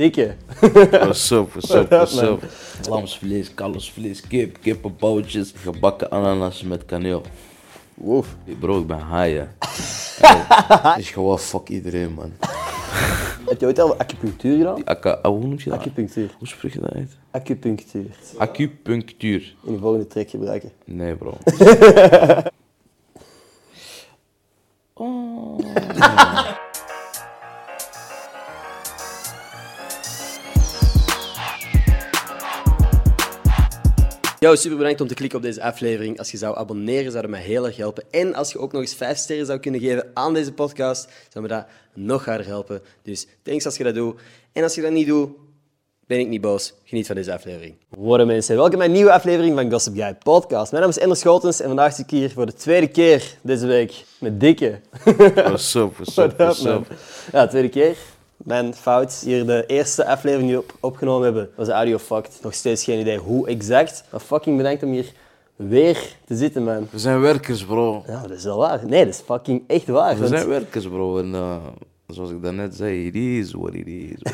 Dikke. What's up, what's up, what's up? Lamsvlees, kalfsvlees, kip, kippenboutjes, gebakken ananas met kaneel. Woef. Bro, ik ben hè. Hey, is gewoon fuck iedereen, man. Heb je ooit al acupunctuur gedaan? Ah, hoe noem je dat? Acupunctuur. Hoe spreek je dat uit? Acupunctuur. Acupunctuur. In de volgende track gebruiken. Nee, bro. Yo, super bedankt om te klikken op deze aflevering. Als je zou abonneren, zou dat mij heel erg helpen. En als je ook nog eens 5 sterren zou kunnen geven aan deze podcast, zou me dat nog harder helpen. Dus thanks als je dat doet. En als je dat niet doet, ben ik niet boos. Geniet van deze aflevering. Worden mensen, welkom bij een nieuwe aflevering van Gossip Guy Podcast. Mijn naam is Ender Schotens en vandaag zit ik hier voor de tweede keer deze week met Dikke. What's up, what's up, what's man? up? Ja, tweede keer. Mijn fout. Hier de eerste aflevering die we op opgenomen hebben, was de audio fucked. Nog steeds geen idee hoe exact. Maar fucking bedankt om hier weer te zitten, man. We zijn werkers, bro. Ja, dat is wel waar. Nee, dat is fucking echt waar. We want- zijn werkers, bro. En uh, zoals ik daarnet zei, it is what it is, bro.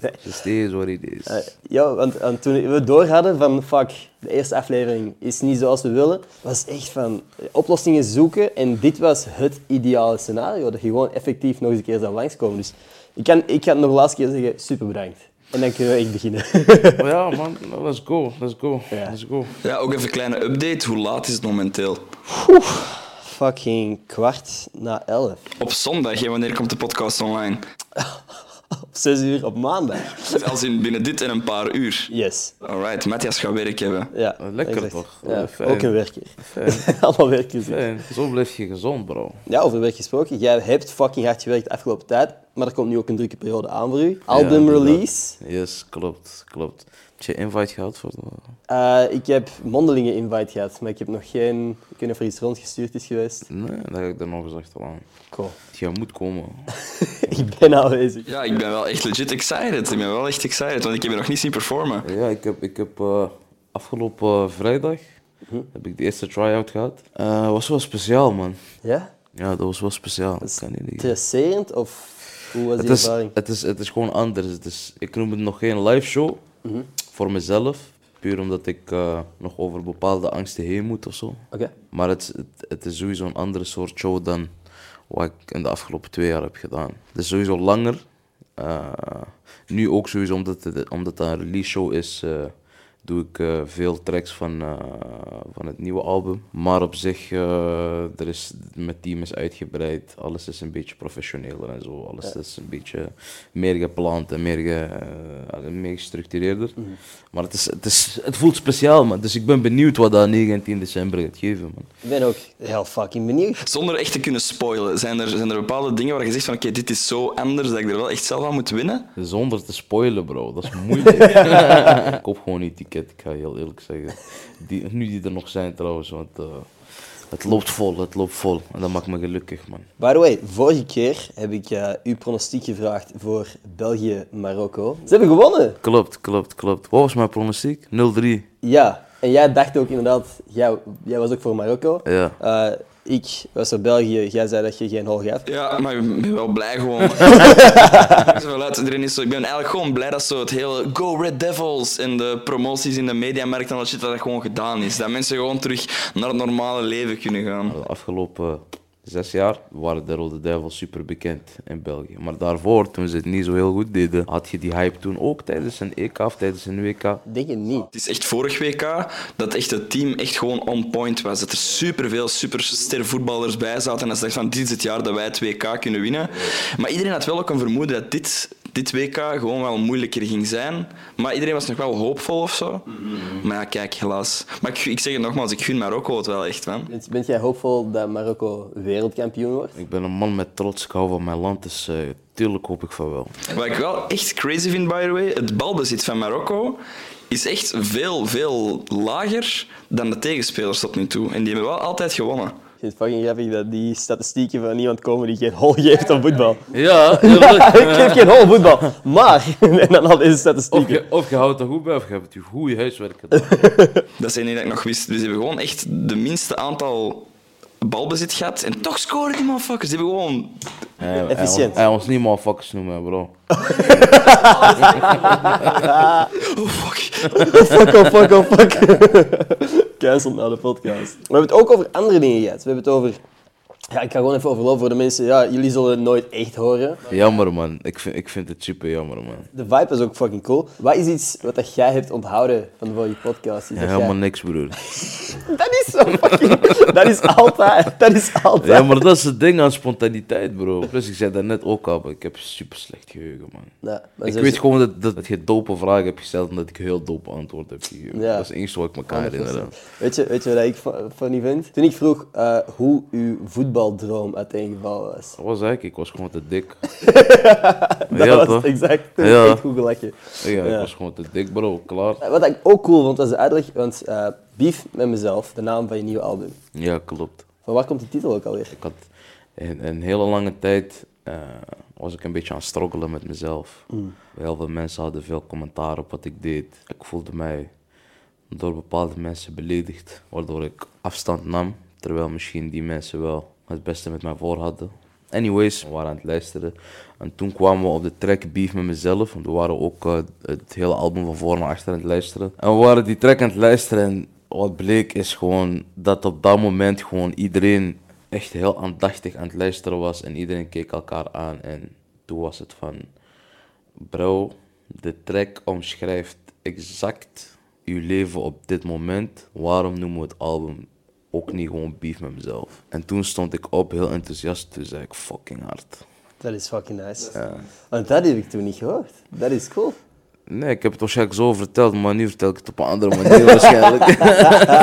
Just is what it is. Eh, ja, want, want toen we door hadden van fuck, de eerste aflevering is niet zoals we willen, was echt van eh, oplossingen zoeken en dit was het ideale scenario, dat je gewoon effectief nog eens een keer zou langskomen. Dus ik, kan, ik ga het nog de laatste keer zeggen, super bedankt. En dan kunnen we echt beginnen. Ja, man, let's go, let's go, Ja. let's go. Ja, ook even een kleine update. Hoe laat is het momenteel? Fucking kwart na elf. Op zondag, hè, wanneer komt de podcast online? Op zes uur op maandag. Als in binnen dit en een paar uur. Yes. Alright, Matthias gaat werk hebben. Ja, Lekker exact. toch? Ja, ook een werker. Allemaal werkers. Fijn. Zo blijf je gezond, bro. Ja, over werk gesproken. Jij hebt fucking hard gewerkt de afgelopen tijd, maar er komt nu ook een drukke periode aan voor u. Album release. Yes, klopt, klopt. Heb je invite gehad voor de... Eh, ik heb mondelinge invite gehad, maar ik heb nog geen... Ik weet niet of er iets rondgestuurd is geweest. Nee, dat heb ik er nog eens achteraan. Cool. Je moet komen. ik ben aanwezig. Ja, ik ben wel echt legit excited. Ik ben wel echt excited, want ik heb je nog niet zien performen. Ja, ik heb, ik heb eh, afgelopen eh, vrijdag heb ik de eerste try-out gehad. Eh was wel speciaal, man. Ja? Ja, dat was wel speciaal. Dat kan niet of hoe was die Het is, ervaring? het, is, het is gewoon anders. Het is, ik noem het nog geen live show voor mezelf. Puur omdat ik eh, nog over bepaalde angsten heen moet of zo. Oké. Maar het, het, het is sowieso een andere soort show dan wat ik in de afgelopen twee jaar heb gedaan. Het is sowieso langer. Eh, nu ook sowieso omdat het, omdat het een release show is, eh, doe ik eh, veel tracks van, eh, van het nieuwe album. Maar op zich, eh, er is, mijn team is uitgebreid. Alles is een beetje professioneler en zo. Alles is een beetje meer gepland en meer, ge, eh, meer gestructureerder. Maar het, is, het, is, het voelt speciaal, man. Dus ik ben benieuwd wat dat 19 december gaat geven, man. Ik ben ook heel fucking benieuwd. Zonder echt te kunnen spoilen, zijn er, zijn er bepaalde dingen waar je zegt van oké, dit is zo anders dat ik er wel echt zelf aan moet winnen? Zonder te spoilen, bro. Dat is moeilijk. ik koop gewoon niet ik ga je heel eerlijk zeggen. Die, nu die er nog zijn trouwens, want eh, het loopt vol, het loopt vol. En dat maakt me gelukkig, man. By the way, vorige keer heb ik eh, uw pronostiek gevraagd voor België-Marokko. Ze hebben gewonnen! Klopt, klopt, klopt. Wat was mijn pronostiek? 0-3. Ja, en jij dacht ook inderdaad, jij, jij was ook voor Marokko. Ja. Eh, ik was voor België, jij zei dat je geen hol gaf. Ja, maar ik ben wel blij gewoon. Is zo, ik ben eigenlijk gewoon blij dat zo het hele Go Red Devils en de promoties in de mediamarkt en dat shit dat dat gewoon gedaan is. Dat mensen gewoon terug naar het normale leven kunnen gaan. De afgelopen zes jaar waren de Rode Duivels super bekend in België. Maar daarvoor, toen ze het niet zo heel goed deden, had je die hype toen ook tijdens een EK of tijdens een WK. Ik denk het niet. Het is echt vorig WK dat echt het team echt gewoon on point was. Dat er superveel superster voetballers bij zaten. En dat ze dachten van dit is het jaar dat wij het WK kunnen winnen. Maar iedereen had wel ook een vermoeden dat dit, dit WK gewoon wel moeilijker ging zijn. Maar iedereen was nog wel hoopvol of zo. Maar ja, kijk, helaas. Maar ik, ik zeg het nogmaals, ik gun Marokko het wel echt, man. Bent, bent jij hoopvol dat Marokko wereldkampioen wordt? Ik ben een man met trots, ik hou van mijn land, dus eh, tuurlijk hoop ik van wel. Wat ik wel echt crazy vind, by the way, het balbezit van Marokko is echt veel, veel lager dan de tegenspelers tot nu toe. En die hebben wel altijd gewonnen. Ik vind het fucking grappig dat die statistieken van iemand komen die geen hol geeft op voetbal. Ja, ik geef geen hol voetbal, maar... en dan al deze Of statistieken. je, of je houdt er goed bij, of je hebt je goede huiswerk gedaan. Dat zijn niet dat ik nog wist. Dus ze hebben gewoon echt de minste aantal balbezit gehad en toch scoren die motherfuckers. Die hebben gewoon... Hij, Efficiënt. hij ons niet motherfuckers noemen, bro. Oh, fuck. fuck oh, fuck oh, fuck. Cancel na de podcast. We hebben het ook over andere dingen gehad. We hebben het over... Ja, ik ga gewoon even overlopen voor de mensen. Ja, jullie zullen het nooit echt horen. Jammer, man. Ik vind, ik vind het super jammer, man. De vibe is ook fucking cool. Wat is iets wat dat jij hebt onthouden van de podcast? Ja, helemaal jij- niks, broer. Dat is zo fucking... dat is altijd. Dat is altijd. Ja, maar dat is het ding aan spontaniteit, bro. Plus, ik zei dat net ook al, maar ik heb super slecht geheugen, man. Ja, Ik weet gewoon dat, dat, dat je dope vragen hebt gesteld en dat ik heel dope antwoord heb gegeven. Ja. Dat is het enige wat ik me kan 100%. herinneren. Weet je, weet je wat ik fu- funny vind? Toen ik vroeg eh, hoe uw voetbaldroom uiteengevallen was. Dat was eigenlijk, ik was gewoon te dik. Dat ja, was toch? exact. Ja. Goed gelachen. Ja, Ja. ik was gewoon te dik, bro. Klaar. Eh, Wat ik ook cool vond, was de uitleg, want eh Beef met mezelf, de naam van je nieuwe album. Ja, klopt. Van waar komt die titel ook alweer? Ik had in een hele lange tijd eh, was ik een beetje aan het struggelen met mezelf. Heel veel mensen hadden veel commentaar op wat ik deed. Ik voelde mij door bepaalde mensen beledigd, waardoor ik afstand nam, terwijl misschien die mensen wel het beste met mij voor hadden. Anyways, we waren aan het luisteren en toen kwamen we op de track Beef met mezelf, want we waren ook eh, het hele album van voor naar achter aan het luisteren. En we waren die track aan het luisteren en wat bleek is gewoon dat op dat moment gewoon iedereen echt heel aandachtig aan het luisteren was en iedereen keek elkaar aan en toen was het van, bro, de track omschrijft exact uw leven op dit moment. Waarom noemen we het album ook niet gewoon Beef met mezelf? En toen stond ik op, heel enthousiast, toen zei ik fucking hard. Dat is fucking nice. Want dat heb ik toen niet gehoord. Dat is cool. Nee, ik heb het waarschijnlijk zo verteld, maar nu vertel ik het op een andere manier waarschijnlijk.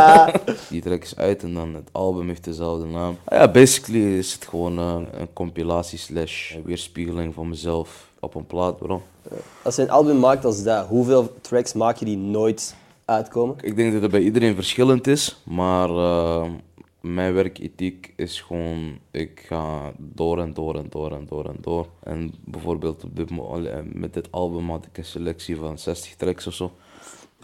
Die track is uit en dan het album heeft dezelfde naam. Ah ja, basically is het gewoon eh, een compilatie slash weerspiegeling van mezelf op een plaat, bro. Als je een album maakt als dat, hoeveel tracks maak je die nooit uitkomen? Ik denk dat het bij iedereen verschillend is, maar eh, mijn werkethiek is gewoon, ik ga door en door en door en door en door. En bijvoorbeeld op dit, allee, met dit album had ik een selectie van 60 tracks of zo.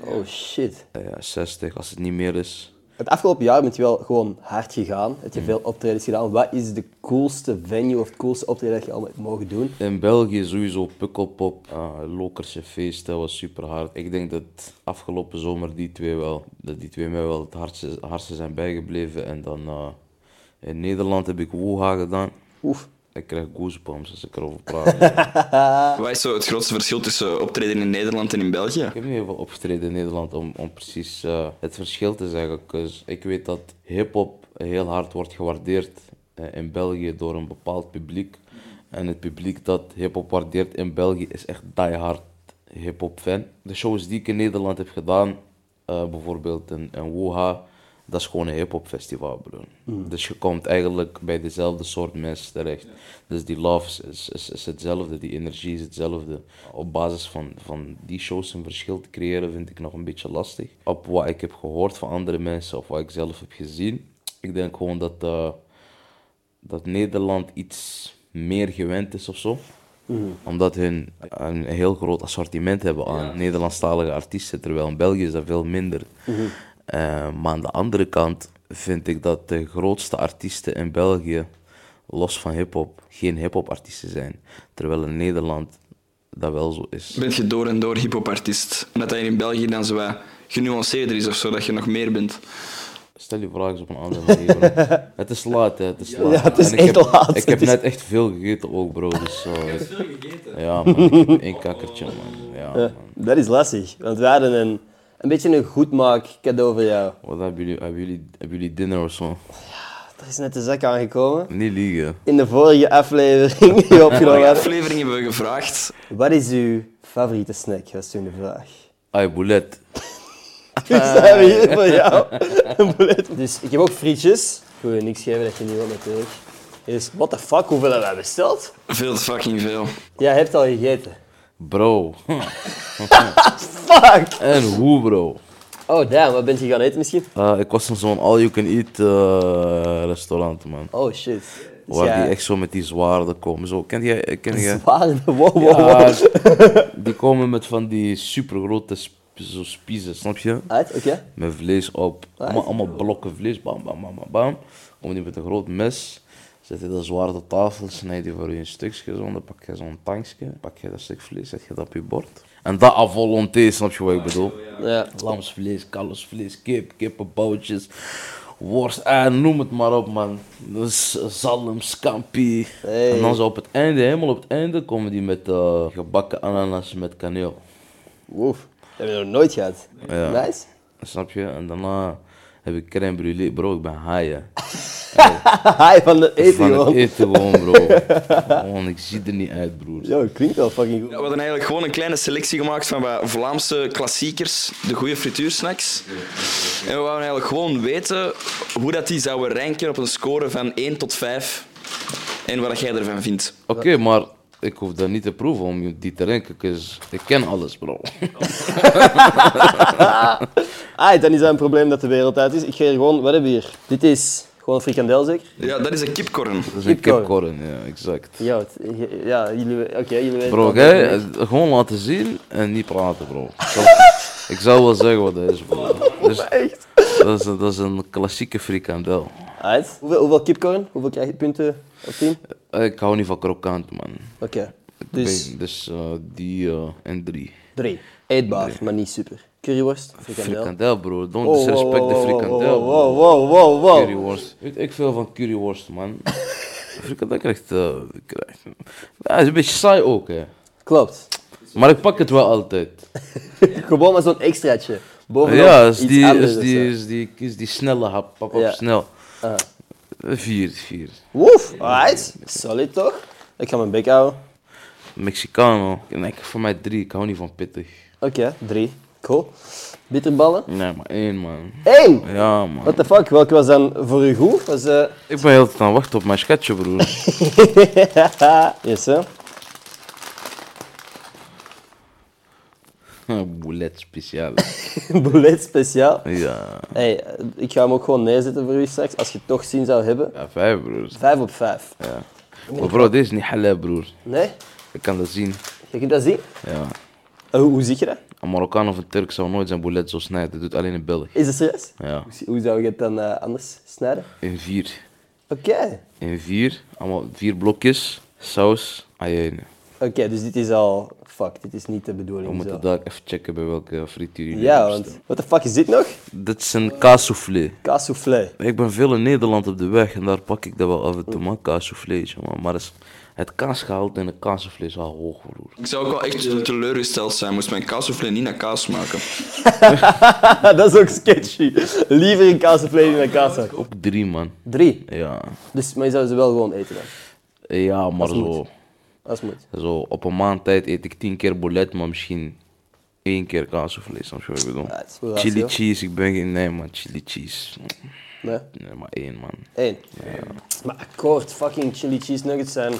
Oh shit. Eh, ja, 60 als het niet meer is. Het afgelopen jaar ben je wel gewoon hard gegaan. Heb je veel optredens gedaan. Wat is de coolste venue of het coolste optreden dat je allemaal hebt mogen doen? In België sowieso Pukkelpop, uh, Lokerse Feest, dat was super hard. Ik denk dat afgelopen zomer die twee wel, dat die twee mij wel het hardste, hardste zijn bijgebleven. En dan eh, in Nederland heb ik Woeha gedaan. Oef. Ik krijg goosebumps als ik erover praat. Wat is zo het grootste verschil tussen optreden in Nederland en in België? ik heb niet heel veel opgetreden in Nederland om, om precies eh, het verschil te zeggen. 'cause ik weet dat hip-hop heel hard wordt gewaardeerd eh, in België door een bepaald publiek. En het publiek dat hip-hop waardeert in België is echt die hard hip-hop fan. De shows die ik in Nederland heb gedaan, eh, bijvoorbeeld in, in Woha, dat is gewoon een hip-hop festival, bro. Dus je komt eigenlijk bij dezelfde soort mensen terecht. Dus die love is, is, is, hetzelfde, die energie is hetzelfde. Op basis van, van die shows een verschil te creëren vind ik nog een beetje lastig. Op wat ik heb gehoord van andere mensen of wat ik zelf heb gezien, ik denk gewoon dat, eh, dat Nederland iets meer gewend is of zo omdat hun een heel groot assortiment hebben aan Nederlandstalige artiesten, terwijl in België is dat veel minder. Eh, maar aan de andere kant vind ik dat de grootste artiesten in België, los van hip-hop, geen hip-hop artiesten zijn. Terwijl in Nederland dat wel zo is. Ben je door en door hip-hop artiest? En dat in België dan zo wat genuanceerder is of zo, dat je nog meer bent. Stel je vragen eens op een andere manier. bro. het is laat, hè. Het is laat. Ja, het is En ik echt heb, laat. Ik heb is- net echt veel gegeten ook, bro. Dus, zo, Ja, man. Ik heb één kakkertje, man. Ja, man. Dat is lastig, want we hadden een, een beetje een goedmaak cadeau voor jou. Wat hebben jullie, hebben jullie, hebben jullie dinner of zo? Er is net de zak aangekomen. Niet liegen. In de vorige aflevering die we opgenomen hadden. aflevering hebben we gevraagd. Wat is uw favoriete snack? Was toen de vraag. Ai, boulet. Dus zijn we hier voor jou. Een boulet. Dus ik heb ook frietjes. Ik wil je niks geven dat je niet wilt natuurlijk. Dus, what the fuck, hoeveel hebben wij besteld? Veel te fucking veel. Jij hebt al gegeten. Bro. Fuck! En hoe, bro? Oh damn, wat bent je gaan eten misschien? Eh, ik was in zo'n all-you-can-eat eh, restaurant, man. Oh shit. Dus Waar die echt zo met die zwaarden komen. Zo, ken jij? Ken jij? Zwaar, wow, wow, Ja, wow. die komen met van die super grote zo spiezen, snap je? Uit, oké. Met vlees op. Allemaal, allemaal blokken vlees, bam, bam, bam, bam, bam. Kom die met een groot mes, zet je dat zwaar op tafel, snijd je voor je een stukje zo, dan pak je zo'n tankje, pak je dat stuk vlees, zet je dat op je bord. En dat à volonté, snap je wat ik bedoel? Ja. Lamsvlees, kalfsvlees, kip, kippenboutjes, worst, eh, noem het maar op man. Dus zalm, scampi. Hey. En dan zo op het einde, helemaal op het einde, komen die met eh, gebakken ananas met kaneel. Woef. Dat heb je nog nooit gehad. Ja. Nice. Snap je? En daarna heb ik crème brûlée. Bro, ik ben haaien. Hi, van de eten Van het gewoon. eten gewoon, bro. Gewoon, ik zie er niet uit, broer. Yo, klinkt wel fucking goed. Ja, we hadden eigenlijk gewoon een kleine selectie gemaakt van wat Vlaamse klassiekers, de goede frituursnacks. En we wouden eigenlijk gewoon weten hoe dat die zouden ranken op een score van 1 tot 5. En wat jij ervan vindt. Oké, maar ik hoef dat niet te proeven om die te dus ik ken alles, bro. Ah, dan is dat een probleem dat de wereld uit is. Ik hier gewoon... Wat hebben we hier? Dit is gewoon een frikandel, zeker? Ja, dat is een kipkorn. Dat is een Kipkorn. kipkorn, ja, exact. Ja, het- ja jullie... Oké, jullie weten... Bro, jij, gewoon laten zien en niet praten, bro. Ik zal wel zeggen wat dat is, bro. Dus, Echt? dat, is, een- dat is een klassieke frikandel. Hoeveel, hoeveel kipcorn? Hoeveel krijg je punten op 10? Eh, Ik hou niet van krokant, man. Oké. Dus, Dus dus eh, die eh, en drie. drie. Eetbaar, maar niet super. Curryworst, frikandel. Frikandel, bro. Don't disrespect de frikandel. Wow, bro. wow, wow, wow. Curryworst. Weet ik veel van curryworst, man. frikandel krijgt... eh krijgt ja, het is een beetje saai ook, hè. Klopt. Maar ik pak het wel altijd. Gewoon maar zo'n extraatje. Bovenop ja, is iets die, anders is, of die, zo. is, die, is die snelle hap. Pap op Ja. snel. Ah. Eh, Vier, vier. Woef, alright. Solid toch? Ik ga mijn bek houden. Mexicano. Nee, voor mij drie. Ik hou niet van pittig. Oké, drie. Cool. Bitterballen. Nee, maar één, man. Eén! Ja, man. What the fuck, welke was dan voor u goed? Was, eh Ik ben heel tijd aan het wachten op mijn schetje, broer. yes, hè? Boulet speciaal. Boulet speciaal. Ja. Hey, eh, ik ga hem ook gewoon neerzetten voor u straks, als je het toch zin zou hebben. Ja, vijf, broer. Vijf op vijf. Ja. Maar bro, dit is niet halal, broer. Nee? Ik kan dat zien. Je kunt dat zien? Ja. Eh, hoe, hoe zie je dat? Een Marokkaan of een Turk zou nooit zijn boulet zo snijden. Dat doet alleen een Belg. Is het serieus? Ja. Hoe, hoe zou je het dan eh, anders snijden? In vier. Oké. In vier. Allemaal vier blokjes. Saus. Ayene. Oké, dus dit is al... Fuck, dit is niet de We bedoeling. moeten zo. daar even checken bij welke frituur jullie Ja, want... What the fuck is dit nog? Dit is een kaassoufflé. Kaassoufflé. Ik ben veel in Nederland op de weg en daar pak ik dat wel af en toe, man. Kaassouffléetje, man. Maar is- het kaasgehalte in een kaassoufflé is al hoog, broer. Ik zou ook wel echt teleurgesteld zijn moest mijn kaassoufflé niet naar kaas smaken. dat is ook sketchy. Liever een kaassoufflé dan een kaaszak. Ook drie, man. Drie. Ja. Dus, maar je zou ze wel gewoon eten dan? Ja, maar zo, moet. Het moet. zo op een maand tijd eet ik tien keer boulet, maar misschien één keer kaassoufflé, snap je wat ik bedoel? Ja, is. Chili cheese, ik ben geen... Nee, man, chili cheese. Nee? Nee, maar één, man. Eén. Maar akkoord, fucking chili cheese nuggets zijn...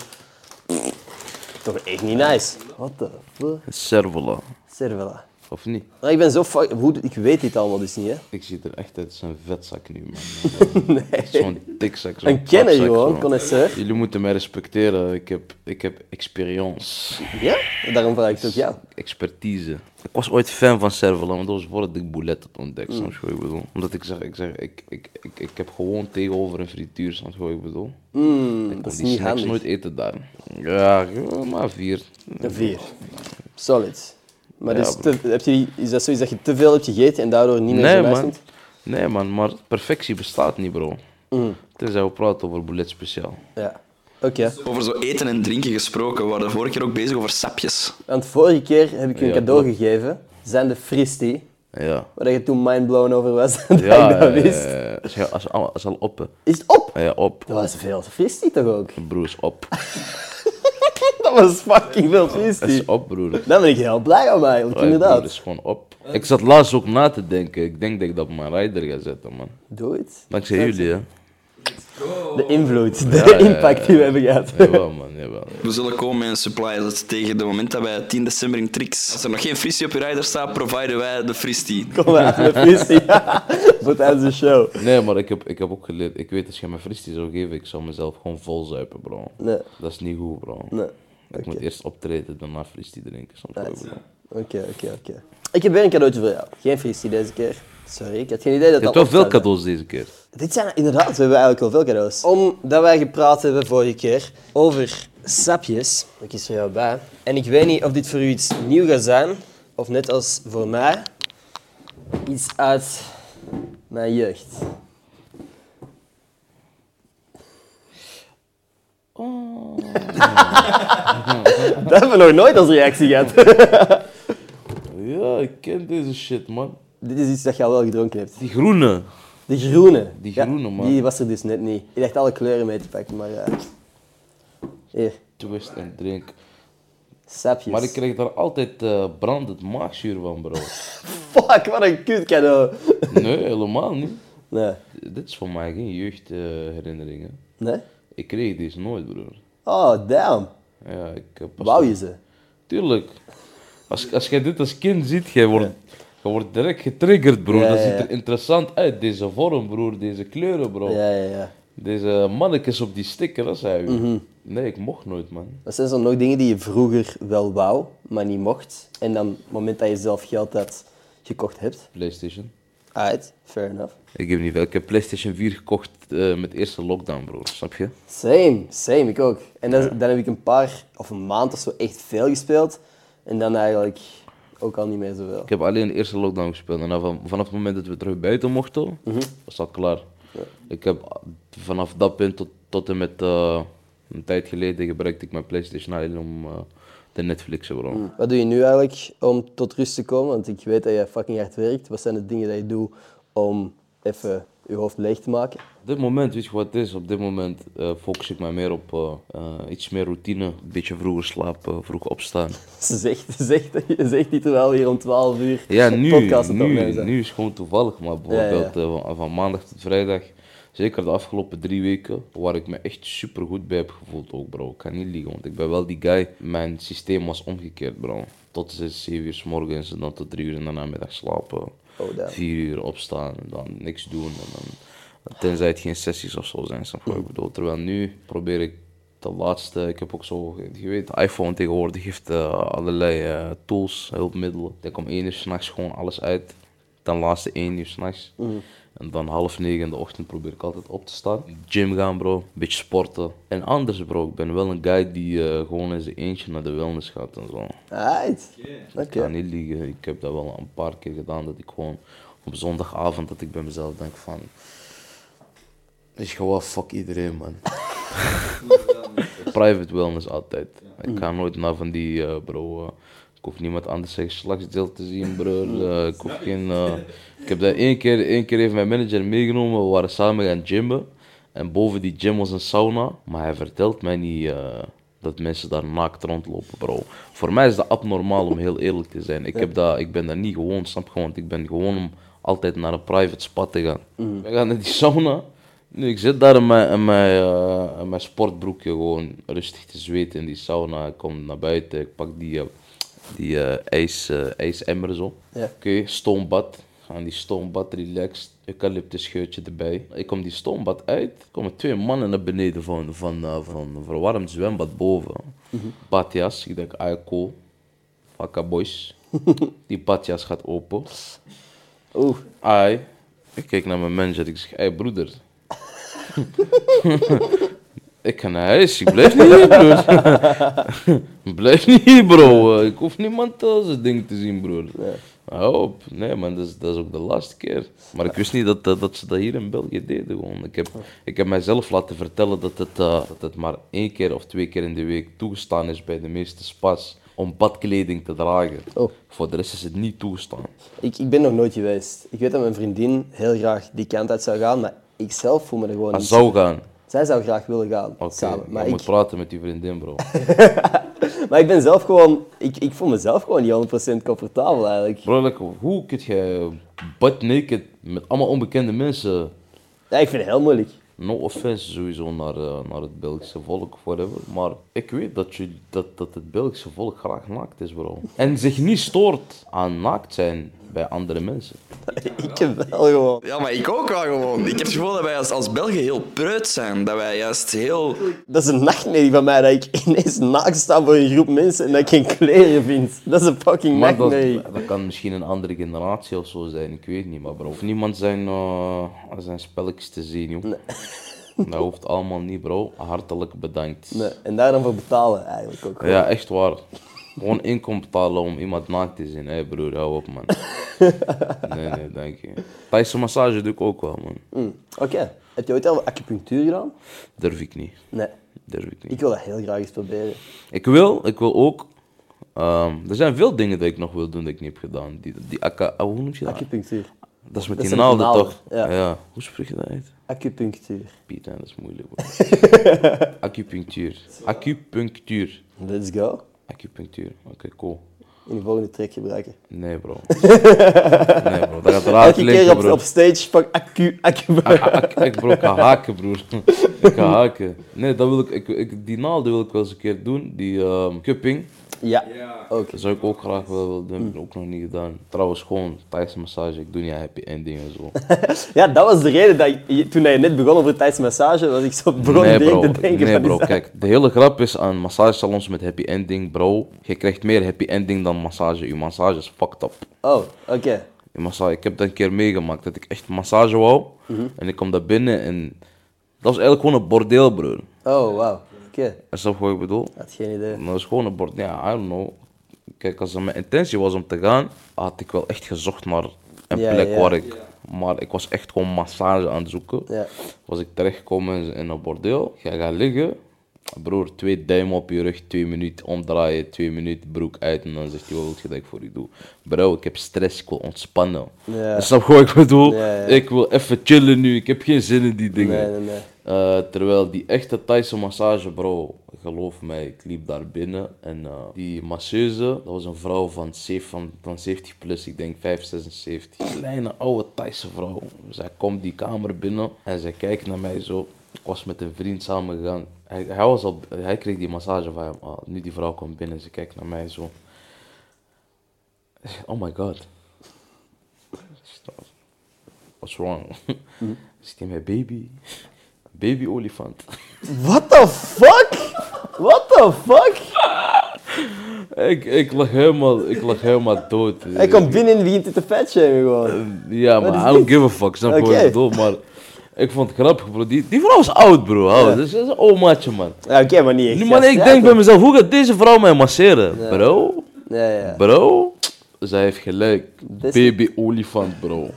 Toch echt niet nice. What the fuck? Cervela. Cervela. Of niet? Maar ik ben zo fuck... Ik weet dit allemaal dus niet, hè. Ik zie er echt uit als een vetzak nu, man. Nee. Zo'n dikzak, zo'n Een kenner gewoon, zo. connoisseur. Jullie moeten mij respecteren. Ik heb, ik heb experience. Ja? Daarom vraag ik het ook jou. expertise. Ik was ooit fan van Cervela, maar dat was voordat ik Boulet had ontdekt, Mm. ik bedoel? Omdat ik zeg, ik, zeg ik, ik, ik, ik heb gewoon tegenover een frituur, snap je ik bedoel? Mm, ik dat kon is die snacks handig. nooit eten daar. Ja, ja, maar vier. Een vier. Solid. Maar Ja, te, heb je, is dat zoiets dat je te veel hebt gegeten en daardoor niet meer Nee zo man. vindt? nee man, maar perfectie bestaat niet bro. Mm. Tenzij we praten over Boulet speciaal. Ja. Oké. Over zo eten en drinken gesproken, we waren de vorige keer ook bezig over sapjes. Want vorige keer heb ik je een Ja, cadeau klopt. gegeven. Zijn de Fristi. Ja. Waar je toen mindblown over was. dat Ja, ik dat wist. ja, ja. Is, al- is, al- is al op. Is het op? Ja, op. Dat was veel Fristi toch ook? Broer is op. Dat was fucking veel Het Fristi. is op broer. Daar ben ik heel blij om eigenlijk, broer, inderdaad. Het is gewoon op. Ik zat laatst ook na te denken. Ik denk dat ik dat op mijn rider ga zetten man. Doe het. Dankzij jullie hè. De invloed, de Ja, ja, ja, impact die we hebben gehad. Jawel man, jawel. We zullen komen met een supply dat tegen het moment dat wij 10 december in Trix. Als er nog geen fristie op je rider staat, providen wij de fristie. Kom maar, met Fristi. Voor tijdens de show. Nee, maar ik heb, ik heb ook geleerd. Ik weet als je me fristie zou geven, ik zou mezelf gewoon vol zuipen, bro. Nee, Dat is niet goed, bro. nee. Ik moet eerst optreden, daarna fristie drinken. Je? Oké, oké, oké. Ik heb weer een cadeautje voor jou. Geen fristie deze keer. Sorry, ik had geen idee dat Je dat hebt wel veel cadeaus deze keer. Dit zijn inderdaad, we hebben eigenlijk wel veel cadeaus. Omdat wij gepraat hebben vorige keer over sapjes. Ik kies voor jou bij. En ik weet niet of dit voor u iets nieuw gaat zijn, of net als voor mij, iets uit mijn jeugd. Dat hebben we nog nooit als reactie gehad. Ja, ik ken deze shit, man. Dit is iets dat je al wel gedronken hebt. Die groene. De groene. Die Ja, groene, man. Die was er dus net niet. Ik dacht alle kleuren mee te pakken, maar... eh, hier, Twist en drink. sapjes. Maar ik krijg daar altijd eh, brandend maagzuur van, bro. Fuck, wat een kut cadeau. Nee, helemaal niet. Nee. Dit is voor mij geen jeugdherinneringen. Nee? Ik kreeg deze nooit, broer. Oh, damn. Ja, ik heb Wou je ze? Tuurlijk. Als, als jij dit als kind ziet, jij wordt, jij wordt direct getriggerd, broer. Ja, dat ja, ziet ja. er interessant uit. Deze vorm, broer. Deze kleuren, bro. Ja, ja, ja. Deze mannetjes op die sticker, dat zei u. Mhm. Nee, ik mocht nooit, man. Dat zijn zo nog dingen die je vroeger wel wou, maar niet mocht. En dan, op het moment dat je zelf geld had gekocht hebt. PlayStation. Alright, fair enough. Ik heb niet veel. Ik heb PlayStation 4 gekocht eh, met eerste lockdown, broer. Snap je? Same, same, ik ook. En dan, dan heb ik een paar, of een maand of zo, echt veel gespeeld. En dan eigenlijk ook al niet meer zoveel. Ik heb alleen de eerste lockdown gespeeld. En dan van, vanaf het moment dat we terug buiten mochten, was dat klaar. Ik heb vanaf dat punt tot, tot en met eh, een tijd geleden gebruikte ik mijn PlayStation alleen om eh, te Netflixen, bro. Wat doe je nu eigenlijk om tot rust te komen? Want ik weet dat je fucking hard werkt. Wat zijn de dingen die je doet om even je hoofd leeg te maken? Op dit moment, weet je wat het is? Op dit moment eh, focus ik mij meer op eh, eh, iets meer routine. Een beetje vroeger slapen, vroeg opstaan. Ze zegt, ze zegt, je zegt niet terwijl hier om 12 uur Ja, nu, podcast nu, nu is het gewoon toevallig, maar bijvoorbeeld van maandag tot vrijdag, zeker de afgelopen drie weken, waar ik me echt super goed bij heb gevoeld ook, bro. Ik kan niet liegen, want ik ben wel die guy. Mijn systeem was omgekeerd, bro. Tot 6, 7 uur s morgens en dan tot 3 uur in de namiddag slapen. Oh, damn. 4 uur opstaan en dan niks doen. En dan, tenzij het geen sessies of zo zijn, snap je wat ik bedoel. Terwijl nu probeer ik de laatste, ik heb ook zo, je weet, iPhone tegenwoordig heeft eh, allerlei eh, tools, hulpmiddelen. Ik denk om 1 uur s'nachts gewoon alles uit. Dan laatste 1 uur s'nachts. En dan half negen in de ochtend probeer ik altijd op te staan. Gym gaan, bro. Een beetje sporten. En anders, bro. Ik ben wel een guy die eh, gewoon in zijn eentje naar de wellness gaat en zo. Alright. Oké. Ik ga niet liegen. Ik heb dat wel een paar keer gedaan. Dat ik gewoon op zondagavond dat ik bij mezelf denk van... Is gewoon fuck iedereen, man. Private wellness altijd. Ik ga nooit naar van die, eh, bro... eh, ik hoef niemand anders zijn geslachtsdeel te zien, bro. Eh, ik hoef geen... eh, ik heb dat één keer, één keer heeft mijn manager meegenomen. We waren samen gaan gymmen. En boven die gym was een sauna. Maar hij vertelt mij niet... eh, dat mensen daar naakt rondlopen, bro. Voor mij is dat abnormaal om heel eerlijk te zijn. Ik, heb dat, ik ben daar niet gewoon, snap je? Want ik ben gewoon om altijd naar een private spot te gaan. We gaan naar die sauna. Nu, ik zit daar in mijn, in mijn, in mijn sportbroekje gewoon rustig te zweten in die sauna. Ik kom naar buiten, ik pak die, die eh, ijs, eh, ijsemmer zo. Ja. Oké, stoombad. Gaan die stoombad relaxed, eucalyptus scheutje erbij. Ik kom die stoombad uit, komen twee mannen naar beneden van, van, eh, van een verwarmd zwembad boven. Badjas, ik denk, ah cool. Fakka boys. die badjas gaat open. Oeh. Ai. Ik kijk naar mijn manager, ik zeg, hey broeder. ik ga naar huis, ik blijf niet hier, broer. blijf niet hier, bro. Ik hoef niemand uh, zijn ding te zien, broer. Hou op. Nee, man, dat is, dat is ook de laatste keer. Maar ik wist niet dat, dat, dat ze dat hier in België deden, gewoon. Ik heb, ik heb mijzelf laten vertellen dat het, eh, dat het maar één keer of twee keer in de week toegestaan is bij de meeste spas om badkleding te dragen. Oh. Voor de rest is het niet toegestaan. Ik, ik ben nog nooit geweest. Ik weet dat mijn vriendin heel graag die kant uit zou gaan, maar ik zelf voel me er gewoon niet. zou gaan. Zij zou graag willen gaan, samen. Maar moet ik, praten met die vriendin, bro. maar ik ben zelf gewoon... Ik, ik voel mezelf gewoon niet 100% comfortabel eigenlijk. bro, like, hoe kun je butt naked met allemaal onbekende mensen... Ja, ik vind het heel moeilijk. No offense sowieso naar, eh, naar het Belgische volk of whatever. Maar ik weet dat, je, dat, dat het Belgische volk graag naakt is, bro. En zich niet stoort aan naakt zijn bij andere mensen. ik heb wel gewoon. Ja, maar ik ook wel gewoon. Ik heb het gevoel dat wij als, als Belgen heel preut zijn. Dat wij juist heel... Dat is een nachtmerrie van mij dat ik ineens naakt sta voor een groep mensen en dat ik geen kleren vind. Dat is een fucking Maar dat, nachtmerrie. dat kan misschien een andere generatie of zo zijn, ik weet niet. Maar bro, of niemand zijn, eh, zijn spelletjes te zien, joh. Dat hoeft allemaal niet, bro. Hartelijk bedankt. Nee, en daar dan voor betalen eigenlijk ook. gewoon. Ja, echt waar. Gewoon inkomen betalen om iemand naakt te zien. Hé broer, hou op man. Nee, nee, dank je. Thaise massage doe ik ook wel, man. Hm, Oké. Heb je ooit al acupunctuur gedaan? Durf ik niet. Nee. Durf ik niet. Ik wil dat heel graag eens proberen. Ik wil, ik wil ook. ehm, er zijn veel dingen dat ik nog wil doen dat ik niet heb gedaan. Die, die ah, hoe noem je dat? Acupunctuur. dat is met dat die naalden, toch? ja. Hoe spreek je dat uit? Acupunctuur. Piet, dat is moeilijk. Acupunctuur. Acupunctuur. Let's go. Acupunctuur. Oké, cool. In de volgende track gebruiken. Nee, bro. Nee, bro. Dat gaat raar Elke klinken, keer op, bro. op stage pak acu, acu. Ah, ah, Ik, ik, bro, ik ga haken, broer. Ik ga haken. Nee, dat wil ik, ik, ik, die naalden wil ik wel eens een keer doen. Die ehm cupping. Ja, ook. Dat zou ik ook graag wel willen doen. Heb ik ook nog niet gedaan. Trouwens, gewoon Thaise massage. Ik doe niet happy ending en zo. Ja, dat was de reden dat toen je net begon over Thaise massage, was ik zo begon nee, bro. te denken Nee, bro. Kijk, de hele grap is aan massagesalons met happy ending, bro. Je krijgt meer happy ending dan massage. Je massage is fucked up. Oh, oké. Massage, ik heb dat een keer meegemaakt. Dat ik echt massage wou. Mhm. En ik kom daar binnen en... Dat was eigenlijk gewoon een bordeel, broer. Oh, wauw. Oké, Snap je wat ik bedoel? had geen idee. Dat is gewoon een bord. Ja, I don't know. Kijk, als mijn intentie was om te gaan, had ik wel echt gezocht naar een Ja, plek ja. waar ik. Maar ik was echt gewoon massage aan het zoeken. Ja. Was ik terechtgekomen in- in een bordeel. Ga gaan liggen. Broer, twee duimen op je rug, twee minuten omdraaien, twee minuten broek uit. En dan zegt hij, wat wil je dat ik voor je doe? Bro, ik heb stress, ik wil ontspannen. Ja. Snap je wat ik bedoel? Ja, ja. Ik wil even chillen nu, ik heb geen zin in die dingen. Nee, nee, nee. Eh, terwijl die echte Thaise massage, bro, geloof mij, ik liep daar binnen en eh, die masseuse, dat was een vrouw van, van 70 plus, ik denk 5, 76. Kleine oude Thaise vrouw. Zij komt die kamer binnen en zij kijkt naar mij zo. Ik was met een vriend samen gegaan. Hij, hij, was al, hij kreeg die massage van hem. Ah, nu die vrouw komt binnen, ze kijkt naar mij zo. Oh my god. What's wrong? Zegt hij mij, baby. Baby olifant. What the fuck? What the fuck? ik, ik lag helemaal, ik lag helemaal dood. Hij komt binnen en begint te fatshamen gewoon. Ja, Wat is maar I don't give a fuck, snap je wat Oké. ik bedoel? Maar ik vond het grappig, bro. Die, die vrouw is oud, bro. Oud. Ja. Dat is dat is een omaatje, man. Ja, oké, maar niet echt. Nu, man, ik denk bij mezelf, hoe gaat deze vrouw mij masseren? Bro, Ja, ja. bro. Zij heeft gelijk. Baby olifant, bro.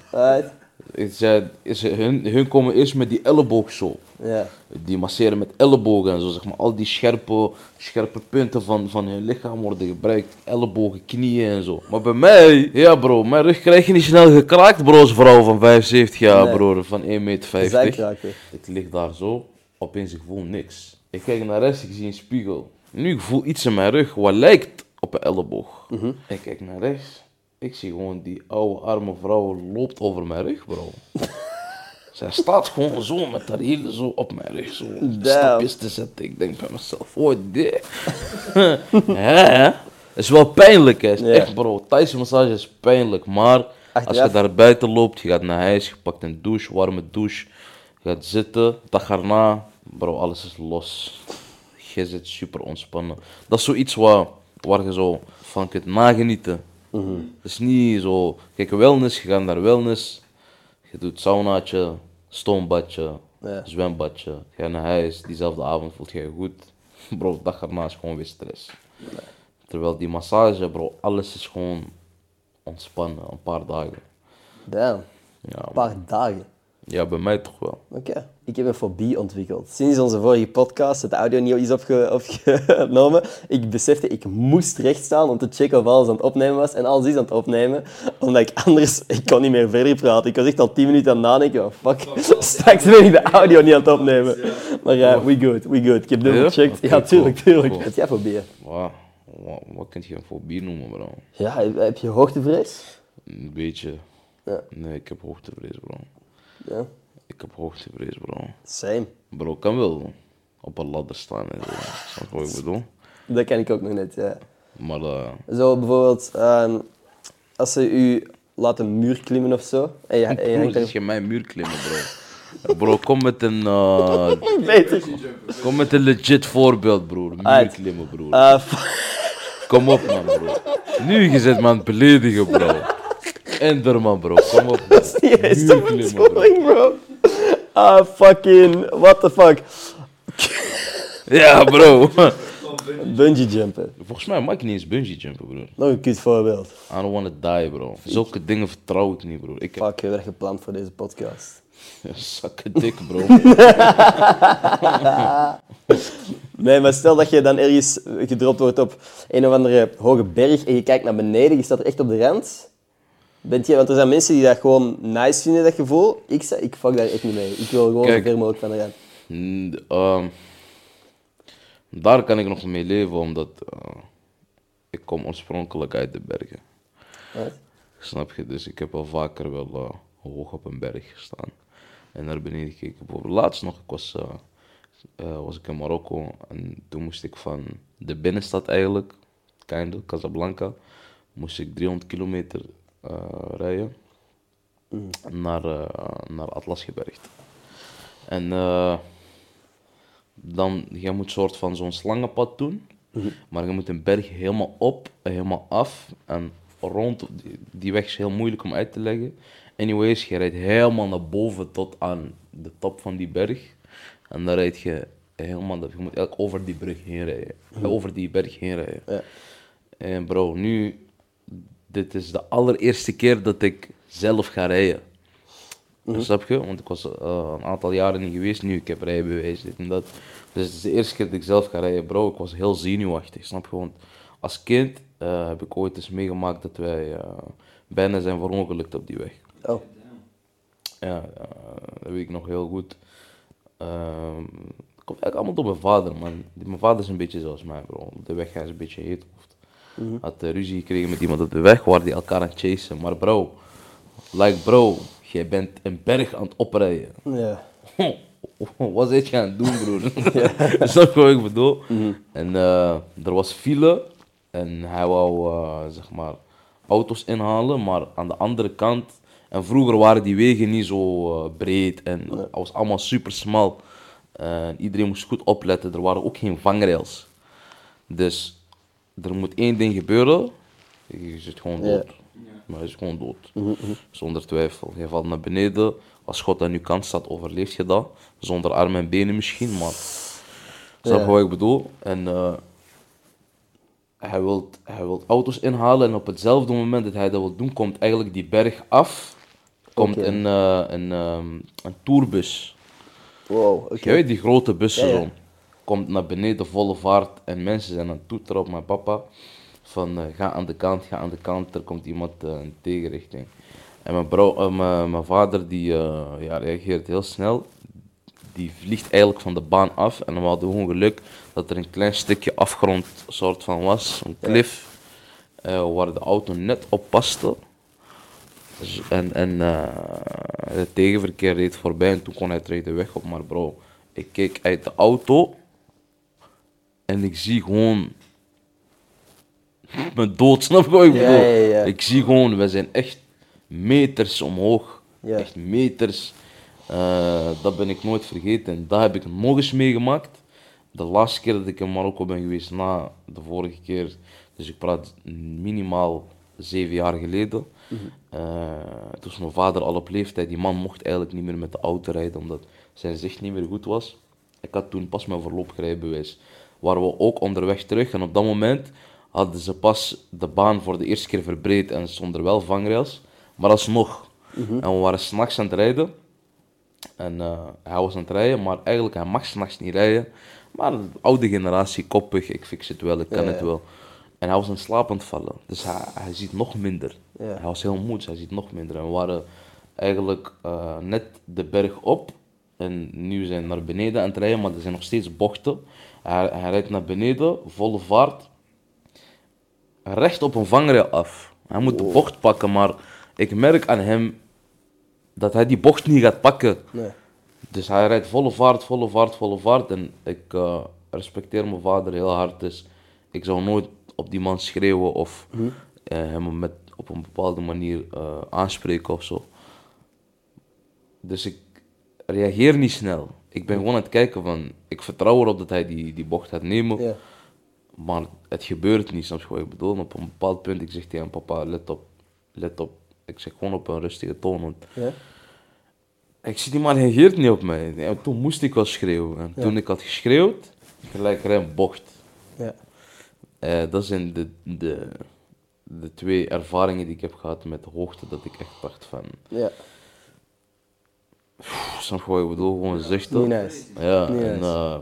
Ik zei, is, hun, hun komen eerst met die elleboog zo. Ja. Die masseren met ellebogen en zo, zeg maar. Al die scherpe, scherpe punten van, van hun lichaam worden gebruikt. Ellebogen, knieën en zo. Maar bij mij, ja bro, mijn rug krijg je niet snel gekraakt, bro, als vrouw van 75 jaar, Nee. bro, van 1,50 meter. Zijkraken. Ik lig daar zo, opeens ik voel niks. Ik kijk naar rechts, ik zie een spiegel. Nu ik voel iets in mijn rug wat lijkt op een elleboog. Ik kijk naar rechts, ik zie gewoon die oude arme vrouw loopt over mijn rug, bro. Zij staat gewoon zo met haar hielen zo op mijn rug, zo stapjes te zetten. Ik denk bij mezelf, oh dit. hè? Het is wel pijnlijk, hè. Is. Echt, bro. Thaise massage is pijnlijk, maar als je daar buiten loopt, je gaat naar huis, je pakt een douche, warme douche, je gaat zitten, dag erna, bro, alles is los. Je zit super ontspannen. Dat is zoiets waar, waar je zo van kunt nagenieten. Het is niet zo, kijk, wellness, je gaat naar wellness, je doet saunaatje, stoombadje, Ja. zwembadje, je gaat naar huis, diezelfde avond voelt je je goed. Bro, dag erna is gewoon weer stress. Terwijl die massage, bro, alles is gewoon ontspannen, een paar dagen. Damn. Ja, Een paar dagen. Ja bij mij toch wel. Oké. Ik heb een fobie ontwikkeld. Sinds onze vorige podcast, het audio niet is opge opgenomen, ik besefte, ik moest recht staan om te checken of alles aan het opnemen was. En alles is aan het opnemen, omdat ik anders, ik kon niet meer verder praten. Ik was echt al 10 minuten aan het nadenken, oh, fuck, straks ben ik de audio niet aan het opnemen. Maar ja, we good, we good. Ik heb dubbel Ja? gecheckt. Ja, tuurlijk, tuurlijk. Heb jij fobieën? Wow, wat, wat kun je een fobie noemen, bro? Ja, heb heb je hoogtevrees? Een beetje. Ja. Nee, ik heb hoogtevrees, bro. Ja, Ik heb hoogtevrees, bro. same. Bro, kan wel op een ladder staan en zo. Snap je wat ik bedoel? Dat kan ik ook nog net, ja. Maar eh, Zo bijvoorbeeld, ehm, als ze u laten muur klimmen of zo. En je, en je er... mijn muur klimmen, bro. Bro, kom met een, eh, Beter. kom met een legit voorbeeld, broer. Muur klimmen, broer. F- Kom op, man, bro. Nu je zit me aan het beledigen, bro. Ender, man, bro. Kom op, man. niet eens de bro. bedoeling, bro. Ah, fucking... What the fuck. Ja, bro. Bungee jumpen. Volgens mij mag ik niet eens bungee jumpen, broer. Nog een kut voorbeeld. I don't wanna die, bro. Zulke dingen vertrouw ik niet, bro. Ik heb Fuck, je werd gepland voor deze podcast. zakken dik, bro. Nee, maar stel dat je dan ergens gedropt wordt op een of andere hoge berg en je kijkt naar beneden, je staat er echt op de rand. Bent je, want er zijn mensen die dat gewoon nice vinden, dat gevoel. Ik, ik fuck daar echt niet mee. Ik wil gewoon zo ver mogelijk van. Mm, ehm, daar kan ik nog mee leven, omdat eh, ik kom oorspronkelijk uit de bergen. Snap je? Dus ik heb al vaker wel eh, hoog op een berg gestaan. En naar beneden gekeken. Bijvoorbeeld laatst nog, ik was, eh, was ik in Marokko. En toen moest ik van de binnenstad eigenlijk, Kindo, Casablanca, moest ik 300 kilometer eh, rijden naar, eh, naar Atlasgebergte. En eh, dan, je moet soort van zo'n slangenpad doen, maar je moet een berg helemaal op helemaal af en rond. Die, die weg is heel moeilijk om uit te leggen. Anyways, je rijdt helemaal naar boven tot aan de top van die berg. En dan rijd je helemaal, je moet eigenlijk over die brug heen rijden. Over die berg heen rijden. Ja. En bro, nu, dit is de allereerste keer dat ik zelf ga rijden. Snap je? Want ik was eh, een aantal jaren niet geweest nu, ik heb rijbewijs, dit en dat. Dus het is de eerste keer dat ik zelf ga rijden, bro. Ik was heel zenuwachtig, snap je? Want als kind eh, heb ik ooit eens meegemaakt dat wij eh, bijna zijn verongelukt op die weg. Oh, Ja, dat weet ik nog heel goed. Ehm het komt eigenlijk allemaal door mijn vader, man. Mijn vader is een beetje zoals mij, bro. De weg is een beetje heet. Had eh, ruzie gekregen met iemand op de weg, waar die elkaar aan het chasen. Maar bro, like bro, jij bent een berg aan het oprijden. ja. Wat zit je aan het doen, broer? Snap je wat ik bedoel? En eh, er was file en hij wou, eh, zeg maar, auto's inhalen, maar aan de andere kant... En vroeger waren die wegen niet zo eh, breed en het was allemaal super smal. En iedereen moest goed opletten, er waren ook geen vangrails. Dus er moet één ding gebeuren, je zit gewoon Ja. dood. Maar hij is gewoon dood. Zonder twijfel. Je valt naar beneden. Als God aan je kant staat, overleef je dat. Zonder armen en benen misschien, maar... Snap je Ja. wat ik bedoel? En eh, hij wil hij wilt auto's inhalen en op hetzelfde moment dat hij dat wil doen, komt eigenlijk die berg af. Komt een, eh, een, ehm, een tourbus. Wow, oké. Je weet die grote bussen ja. zo. Komt naar beneden, volle vaart. En mensen zijn aan het toeteren op mijn papa. Van eh, ga aan de kant, ga aan de kant. Er komt iemand eh, in tegenrichting. En mijn, bro, eh, mijn, mijn vader die ja, reageert heel snel. Die vliegt eigenlijk van de baan af. En we hadden gewoon geluk dat er een klein stukje afgrond soort van was. Een klif. waar de auto net op paste. Dus- En, en het tegenverkeer reed voorbij en toen kon hij terug de weg op. Maar bro, ik keek uit de auto en ik zie gewoon mijn dood, snap je wat ik bedoel? ja, ja. Ik zie gewoon, we zijn echt meters omhoog. Echt meters. Eh, dat ben ik nooit vergeten. En dat heb ik nog eens meegemaakt. De laatste keer dat ik in Marokko ben geweest na de vorige keer. Dus ik praat minimaal zeven jaar geleden. Eh, toen was mijn vader al op leeftijd. Die man mocht eigenlijk niet meer met de auto rijden omdat zijn zicht niet meer goed was. Ik had toen pas mijn voorlopig rijbewijs. Waren we ook onderweg terug en op dat moment hadden ze pas de baan voor de eerste keer verbreed en stonden er wel vangrails. Maar alsnog. En we waren s'nachts aan het rijden. En eh, hij was aan het rijden, maar eigenlijk hij mag s'nachts niet rijden. Maar de oude generatie, koppig, ik fix het wel, ik kan Ja, het ja. wel. En hij was in slaap aan het vallen, dus hij, hij ziet nog minder. Ja. Hij was heel moe, dus hij ziet nog minder. En we waren eigenlijk eh, net de berg op en nu zijn we naar beneden aan het rijden, maar er zijn nog steeds bochten. Hij, hij rijdt naar beneden, volle vaart, recht op een vangrail af. Hij moet de bocht pakken, maar ik merk aan hem dat hij die bocht niet gaat pakken. Nee. Dus hij rijdt volle vaart, volle vaart, volle vaart. En ik eh, respecteer mijn vader heel hard. Dus ik zou nooit op die man schreeuwen of eh, hem met, op op een bepaalde manier eh, aanspreken of zo. Dus ik reageer niet snel. Ik ben gewoon aan het kijken van, ik vertrouw erop dat hij die, die bocht gaat nemen. Ja. Maar het gebeurt niet, snap je wat ik bedoel? Op een bepaald punt, ik zeg tegen papa, let op, let op. Ik zeg gewoon op een rustige toon, want Ja. ik zie die man reageert niet op mij. En toen moest ik wel schreeuwen. En Ja. toen ik had geschreeuwd, gelijk rem, bocht. Ja. Eh, dat zijn de, de, de twee ervaringen die ik heb gehad met hoogte, dat ik echt dacht van, Ja. Snap je wat ik bedoel? Gewoon zuchten. Niet nice. Ja, Niet en nice. eh,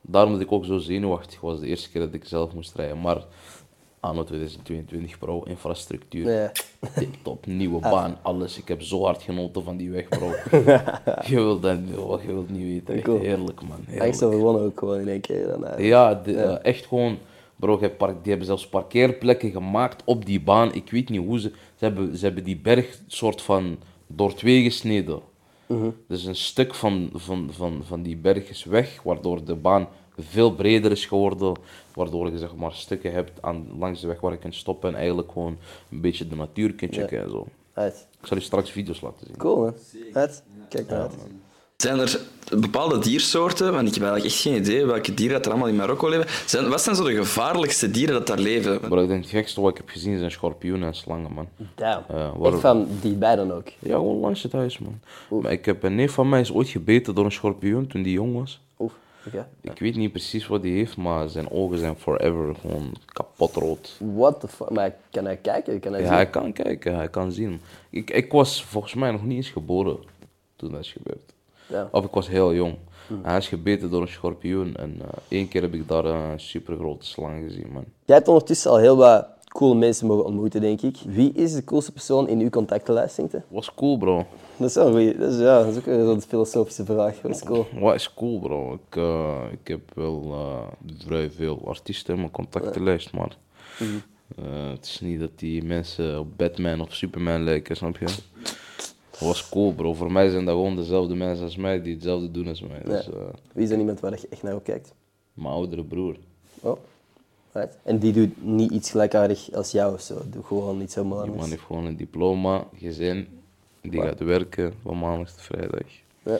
daarom dat ik ook zo zenuwachtig was de eerste keer dat ik zelf moest rijden. Maar anno 2022 bro, infrastructuur, Ja. tip top, nieuwe baan, alles. Ik heb zo hard genoten van die weg bro. je, wilt dat, je wilt niet weten, echt heerlijk man. Heerlijk. Angst overwonnen ook gewoon in één keer. Eh. Ja, de- eh, echt gewoon. Bro, je hebt park- die hebben zelfs parkeerplekken gemaakt op die baan. Ik weet niet hoe ze. Ze hebben, ze hebben die berg soort van door twee gesneden. Dus een stuk van, van, van, van die berg is weg, waardoor de baan veel breder is geworden. Waardoor je zeg maar stukken hebt aan, langs de weg waar je kunt stoppen en eigenlijk gewoon een beetje de natuur kunt checken en zo. Uit. Ik zal je straks video's laten zien. Cool, man. Uit. Kijk uit. Zijn er bepaalde diersoorten, want ik heb eigenlijk echt geen idee welke dieren dat er allemaal in Marokko leven. Zijn, wat zijn zo de gevaarlijkste dieren dat daar leven? Maar ik denk het gekste wat ik heb gezien zijn schorpioenen en slangen, man. Damn. Ja, waar- Echt van dichtbij dan ook. Ja, gewoon langs het huis, man. Maar ik heb een neef van mij is ooit gebeten door een schorpioen toen die jong was. Oef. Ik weet niet precies wat hij heeft, maar zijn ogen zijn forever gewoon kapot rood. What the fuck? Maar kan hij kijken? Kan hij Ja, zien? hij kan kijken, hij kan zien. Ik, ik was volgens mij nog niet eens geboren toen dat is gebeurd. Ja. Of ik was heel jong. Hij is gebeten door een schorpioen en eh, één keer heb ik daar een super grote slang gezien, man. Jij hebt ondertussen al heel wat coole mensen mogen ontmoeten, denk ik. Wie is de coolste persoon in uw contactenlijst, denk je? Was cool, bro. Dat is wel een goeie. Dat is, ja, dat is ook een soort filosofische vraag. Dat is cool. Wat is cool, bro? Ik, eh, ik heb wel eh, vrij veel artiesten in mijn contactenlijst, maar eh, het is niet dat die mensen op Batman of Superman lijken, snap je? Was cool, bro. Voor mij zijn dat gewoon dezelfde mensen als mij die hetzelfde doen als mij. Dus, eh, Wie is dan iemand waar je echt naar opkijkt? mijn oudere broer. Oh. Right. En die doet niet iets gelijkaardig als jou of zo. Doe gewoon iets helemaal Die man anders. heeft gewoon een diploma, gezin, die gaat werken van maandag tot vrijdag. Ja.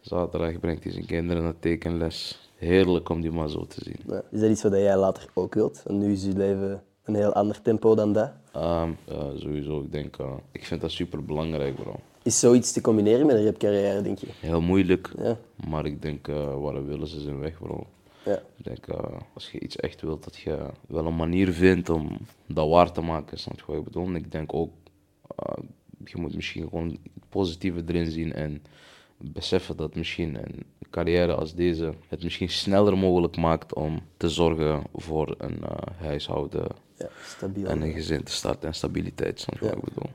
Zaterdag brengt hij zijn kinderen naar tekenles. Heerlijk om die man zo te zien. Ja. Is dat iets wat jij later ook wilt? Want nu is je leven een heel ander tempo dan dat. Ja, sowieso, ik denk, eh, ik vind dat super belangrijk, bro. Is zoiets te combineren met een rapcarrière, denk je? Heel moeilijk, Ja. maar ik denk, eh waar willen ze zijn weg, bro. Ja. Ik denk, eh, als je iets echt wilt, dat je wel een manier vindt om dat waar te maken, snap je wat ik bedoel? Ik denk ook, eh, je moet misschien gewoon het positieve erin zien en beseffen dat misschien een carrière als deze het misschien sneller mogelijk maakt om te zorgen voor een eh, huishouden Ja, stabiel. en een gezin te starten en stabiliteit, snap je wat ik bedoel?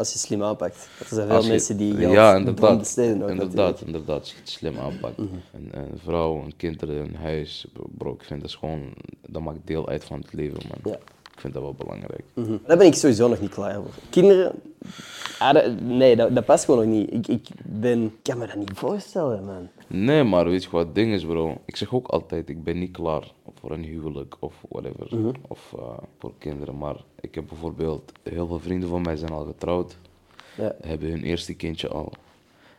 Als je slim aanpakt. Want er zijn veel je- mensen die geld ja, inderdaad, besteden ook inderdaad, natuurlijk. inderdaad, als je het slim aanpakt. Mhm. een, een vrouw, een kinderen, een huis, bro, ik vind dat is gewoon, dat maakt deel uit van het leven, man. Ja. Ik vind dat wel belangrijk. Mhm. Daar ben ik sowieso nog niet klaar voor. Kinderen, ah, dat- nee, dat, dat past gewoon nog niet. Ik, ik ben, kan me dat niet voorstellen, man. Nee, maar weet je wat het ding is, bro? Ik zeg ook altijd, ik ben niet klaar voor een huwelijk of whatever, Mhm. of eh, voor kinderen. Maar ik heb bijvoorbeeld, heel veel vrienden van mij zijn al getrouwd, Ja. hebben hun eerste kindje al.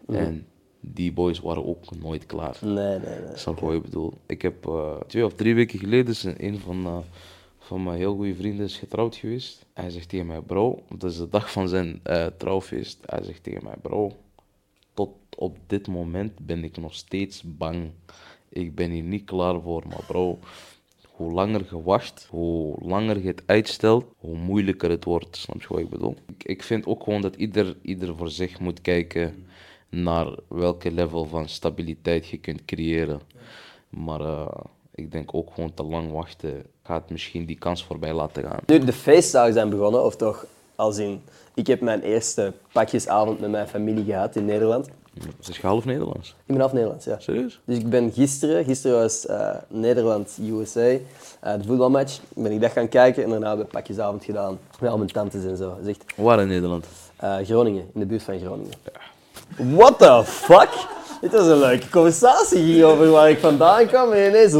Mhm. En die boys waren ook nooit klaar. Nee, nee, nee. Snap je wat ik bedoel? Ik heb eh, twee of drie weken geleden is een van, eh, van mijn heel goede vrienden is getrouwd geweest. Hij zegt tegen mij, bro, dat is de dag van zijn trouwfeest. Hij zegt tegen mij, bro, tot op dit moment ben ik nog steeds bang. Ik ben hier niet klaar voor, maar bro, hoe langer je wacht, hoe langer je het uitstelt, hoe moeilijker het wordt. Snap je wat ik bedoel? Ik, ik vind ook gewoon dat ieder, ieder voor zich moet kijken naar welke level van stabiliteit je kunt creëren. Maar eh, ik denk ook gewoon te lang wachten gaat misschien die kans voorbij laten gaan. Nu, de feestdagen zijn begonnen, of toch als in... Ik heb mijn eerste pakjesavond met mijn familie gehad in Nederland. Is je half Nederlands? Ik ben half Nederlands, ja. Serieus? Dus ik ben gisteren, gisteren was eh, Nederland-USA, eh, de voetbalmatch, ben ik dat gaan kijken en daarna hebben we pakjesavond gedaan met al mijn tantes en zo. Echt Waar in Nederland? eh, Groningen, in de buurt van Groningen. What the fuck? Dit was een leuke conversatie hier over waar ik vandaan kwam en ineens...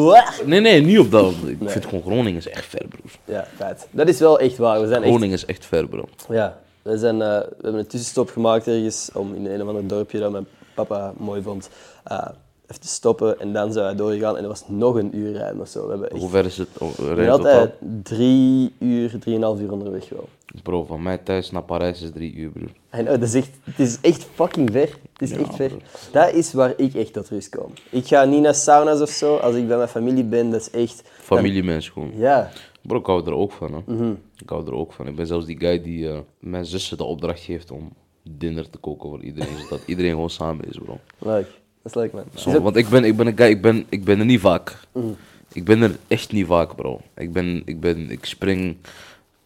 Nee, nee, niet op dat. Ik vind gewoon Groningen is echt ver, broer. Ja, feit. Dat is wel echt waar. We zijn echt... Groningen is echt ver, bro. Ja, we, zijn, eh, we hebben een tussenstop gemaakt ergens om in een of ander dorpje dat mijn papa mooi vond, eh, even te stoppen en dan zijn wij doorgegaan en er was nog een uur rijden of zo. We hebben echt Hoe ver is het? Oh, we altijd drie uur, drieënhalf uur onderweg wel. Bro, van mij thuis naar Parijs is drie uur, broer. En oh, dat is echt, het is echt fucking ver. Het is Ja, echt ver. bro. Dat is waar ik echt tot rust kom. Ik ga niet naar sauna's of zo. Als ik bij mijn familie ben, dat is echt... Familiemens gewoon. Ja, Bro, ik hou er ook van, hè. Mhm. Ik hou er ook van. Ik ben zelfs die guy die eh, mijn zussen de opdracht geeft om dinner te koken voor iedereen, zodat iedereen gewoon samen is, bro. leuk. Dat is leuk, man. Zo, want ik ben, ik ben een guy, ik ben, ik ben er niet vaak. Mhm. Ik ben er echt niet vaak, bro. Ik, ben, ik, ben, ik spring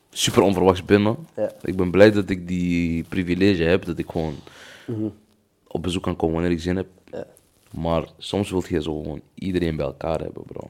super onverwachts binnen. Ja. Ik ben blij dat ik die privilege heb, dat ik gewoon op bezoek kan komen wanneer ik zin heb. Mhm. Ja. Maar soms wil je zo gewoon iedereen bij elkaar hebben, bro.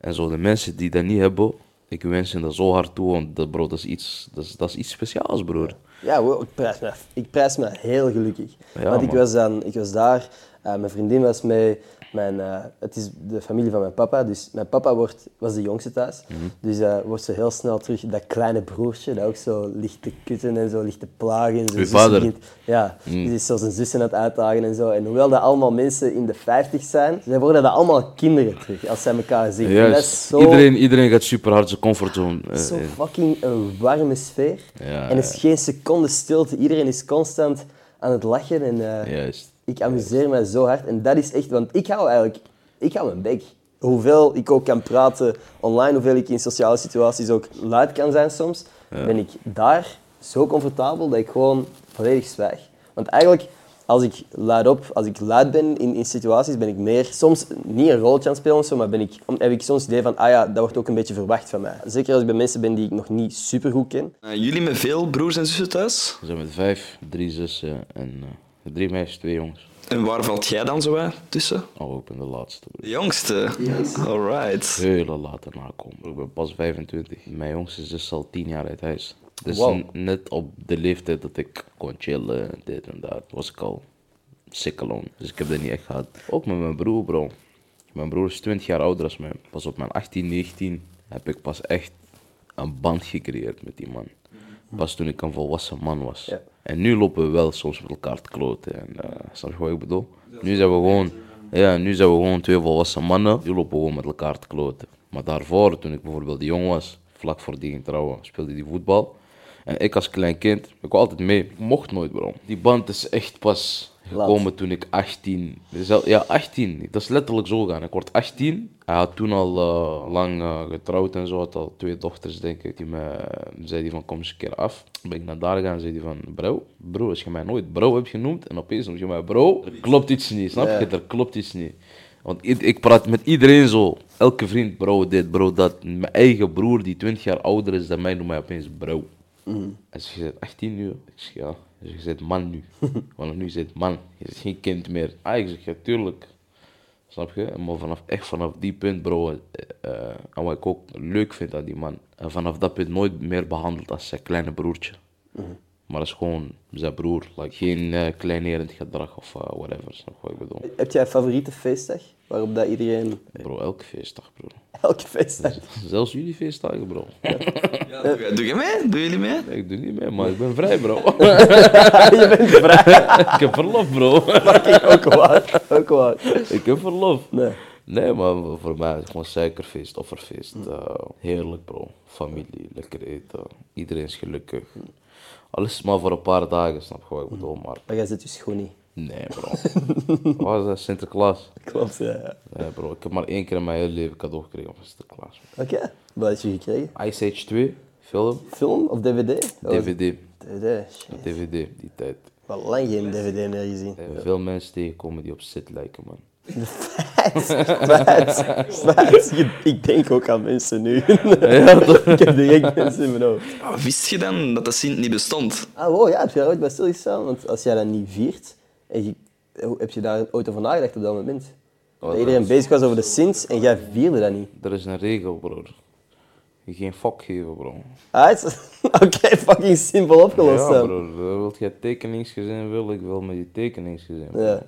En zo de mensen die dat niet hebben, ik wens hen dat zo hard toe, want dat, bro, dat is iets, dat is, dat is iets speciaals, broer. Ja, ik, prijs me, ik prijs me heel gelukkig. Ja, Want ik man. was, dan, ik was daar, eh, mijn vriendin was mee, mijn, eh, het is de familie van mijn papa, dus mijn papa wordt, was de jongste thuis. Mhm. Dus eh wordt zo heel snel terug dat kleine broertje, dat ook zo ligt te kutten en zo ligt te plagen. En zijn vader? begint- ja, die is zo zijn zussen aan het uitdagen en zo. En hoewel dat allemaal mensen in de 50 zijn, zij worden dat allemaal kinderen terug als zij elkaar zien. Dat is zo... Iedereen, iedereen gaat super hard zijn comfortzone. eh, Zo in. fucking een warme sfeer. Ja, en er is geen seconde stilte. Iedereen is constant aan het lachen. En Juist. Ik amuseer me zo hard. En dat is echt... Want ik hou eigenlijk... Ik hou mijn bek. Hoeveel ik ook kan praten online, hoeveel ik in sociale situaties ook luid kan zijn soms, ben ik daar zo comfortabel dat ik gewoon volledig zwijg. Want eigenlijk, als ik luid op, als ik luid ben in, in situaties, ben ik meer, soms niet een rolletje aan het spelen of zo, maar ben ik, heb ik soms het idee van, ah ja, dat wordt ook een beetje verwacht van mij. Zeker als ik bij mensen ben die ik nog niet super goed ken. Eh, jullie met veel broers en zussen thuis? We zijn met vijf, drie zussen en eh, drie meisjes, twee jongens. En waar valt jij dan zo bij tussen? Oh, ik ben de laatste. broer. De jongste. Alright. Heel later nakomen. Ik ben pas 25. Mijn jongste is al 10 jaar uit huis. Dus Wow. net op de leeftijd dat ik kon chillen, dit en dat, was ik al sick alone. Dus ik heb dat niet echt gehad. Ook met mijn broer, bro. Mijn broer is 20 jaar ouder dan mij. Pas op mijn 18, 19 heb ik pas echt een band gecreëerd met die man. Pas toen ik een volwassen man was. Ja. En nu lopen we wel soms met elkaar te kloten. En, snap je wat ik bedoel? Nu zijn we gewoon, ja, nu zijn we gewoon twee volwassen mannen. Nu lopen gewoon met elkaar te kloten. Maar daarvoor, toen ik bijvoorbeeld jong was, vlak voor die ging trouwen, speelde die voetbal. En ik als klein kind, ik wou altijd mee. Ik mocht nooit, bro. Die band is echt pas gekomen toen ik 18... zel- Ja, 18. Dat is letterlijk zo gaan. Ik word 18. Hij had toen al eh, lang eh, getrouwd en zo. Had al twee dochters, denk ik. Die me, zei die van, kom eens een keer af. Ben ik naar daar gegaan en zei die van, bro, bro, als je mij nooit bro hebt genoemd en opeens noem je mij bro, er klopt iets niet, snap je? Er klopt iets niet. Want ik praat met iedereen zo. Elke vriend, bro, dit, bro, dat. Mijn eigen broer, die 20 jaar ouder is dan mij, noemt mij opeens bro. En ze zegt 18 nu. Ik zeg ja. Zegt, je bent man nu. Want nu zit man. Je bent geen kind meer. Ah, ik zeg ja, tuurlijk. Snap je? Maar vanaf, echt vanaf die punt, bro. eh, eh, en wat ik ook leuk vind aan die man. En vanaf dat punt nooit meer behandeld als zijn kleine broertje. Maar dat is gewoon zijn broer. Like, geen eh, kleinerend gedrag of eh, whatever. Snap je wat ik bedoel? Heb jij een favoriete feestdag? Waarop dat iedereen... Bro, elke feestdag, bro. Elke feestdag. Zelfs jullie feestdagen, bro. Doe, doe je mee? Doen jullie mee? Nee, ik doe niet mee, maar ik ben vrij, bro. je bent vrij. ik heb verlof, bro. ook waar. Ook waar. ik heb verlof. Nee. Nee, maar voor mij is het gewoon suikerfeest, offerfeest. Eh, heerlijk, bro. Familie, lekker eten. Iedereen is gelukkig. Alles is maar voor een paar dagen, snap je wat ik bedoel? Maar Maar jij zit dus gewoon niet. Nee, bro. Wat is dat? Sinterklaas? Klopt, ja. ja. Nee, bro. Ik heb maar één keer in mijn hele leven cadeau gekregen van Sinterklaas. Oké. Wat heb je gekregen? Ice Age 2, film, Film of DVD? Oh, DVD. DVD. shit. DVD, die tijd. Wel lang geen DVD meer gezien. Er veel mensen tegenkomen die op zit lijken, man. Je- Ik denk ook aan mensen nu. Ja, toch? Ik heb direct mensen in mijn hoofd. Ah, wist je dan dat de Sint niet bestond? Ah, wow, ja, heb je daar ooit bij stilgestaan? Want als jij dat niet viert, en je, heb je daar ooit over nagedacht op dat moment? dat iedereen bezig was over de Sint en jij vierde dat niet. Er is een regel, broer. Geen fuck geven, bro. Ah, Oké, fucking simpel opgelost Ja, dan. bro. Wil jij tekeningsgezin wil, ik wil met die tekeningsgezin. Ja.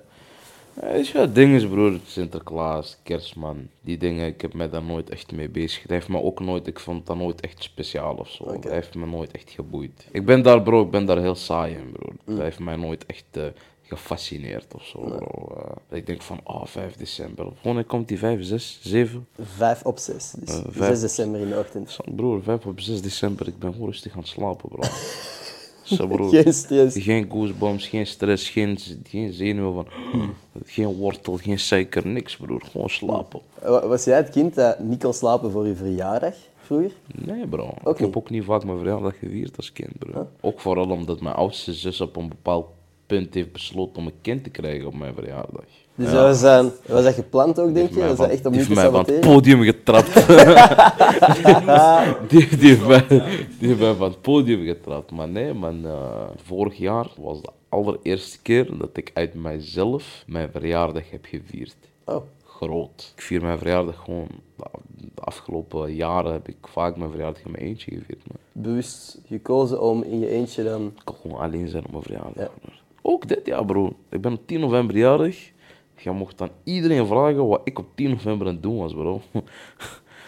Ja, weet je wat, ding is, broer, Sinterklaas, kerstman, die dingen, ik heb me daar nooit echt mee bezig. Het heeft me ook nooit, ik vond dat nooit echt speciaal of zo. Het heeft me nooit echt geboeid. Ik ben daar, bro, ik ben daar heel saai in, broer. Mm. Het heeft mij nooit echt eh, gefascineerd of zo, bro. Eh, ik denk van, oh, 5 december. Wanneer komt die 5, 6, 7? Vijf op zes. Dus Eh, 6 vijf. december in de ochtend. Broer, 5 op 6 december, ik ben gewoon rustig aan het slapen, bro. Broer. Geen stress. Geen goosebumps, geen stress, geen, geen zenuwen van. Geen wortel, geen suiker, niks, broer. Gewoon slapen. Wa- Was jij het kind dat niet kon slapen voor je verjaardag vroeger? Nee, bro. Ik heb ook niet vaak mijn verjaardag gevierd als kind, bro. Ook vooral omdat mijn oudste zus op een bepaald punt heeft besloten om een kind te krijgen op mijn verjaardag. Dus dat was, dan, was dat gepland ook, denk je? Was dat echt om die heeft mij van het podium getrapt. die, die, heeft mij, die heeft mij van het podium getrapt. Maar nee, man. eh, vorig jaar was de allereerste keer dat ik uit mijzelf mijn verjaardag heb gevierd. Oh, Groot. Ik vier mijn verjaardag gewoon... De afgelopen jaren heb ik vaak mijn verjaardag in mijn eentje gevierd. Man. bewust gekozen om in je eentje dan... Ik kan gewoon alleen zijn op mijn verjaardag. Ja. Ook dit jaar, bro. Ik ben op 10 november jarig. Je mocht aan iedereen vragen wat ik op 10 november aan het doen was, bro.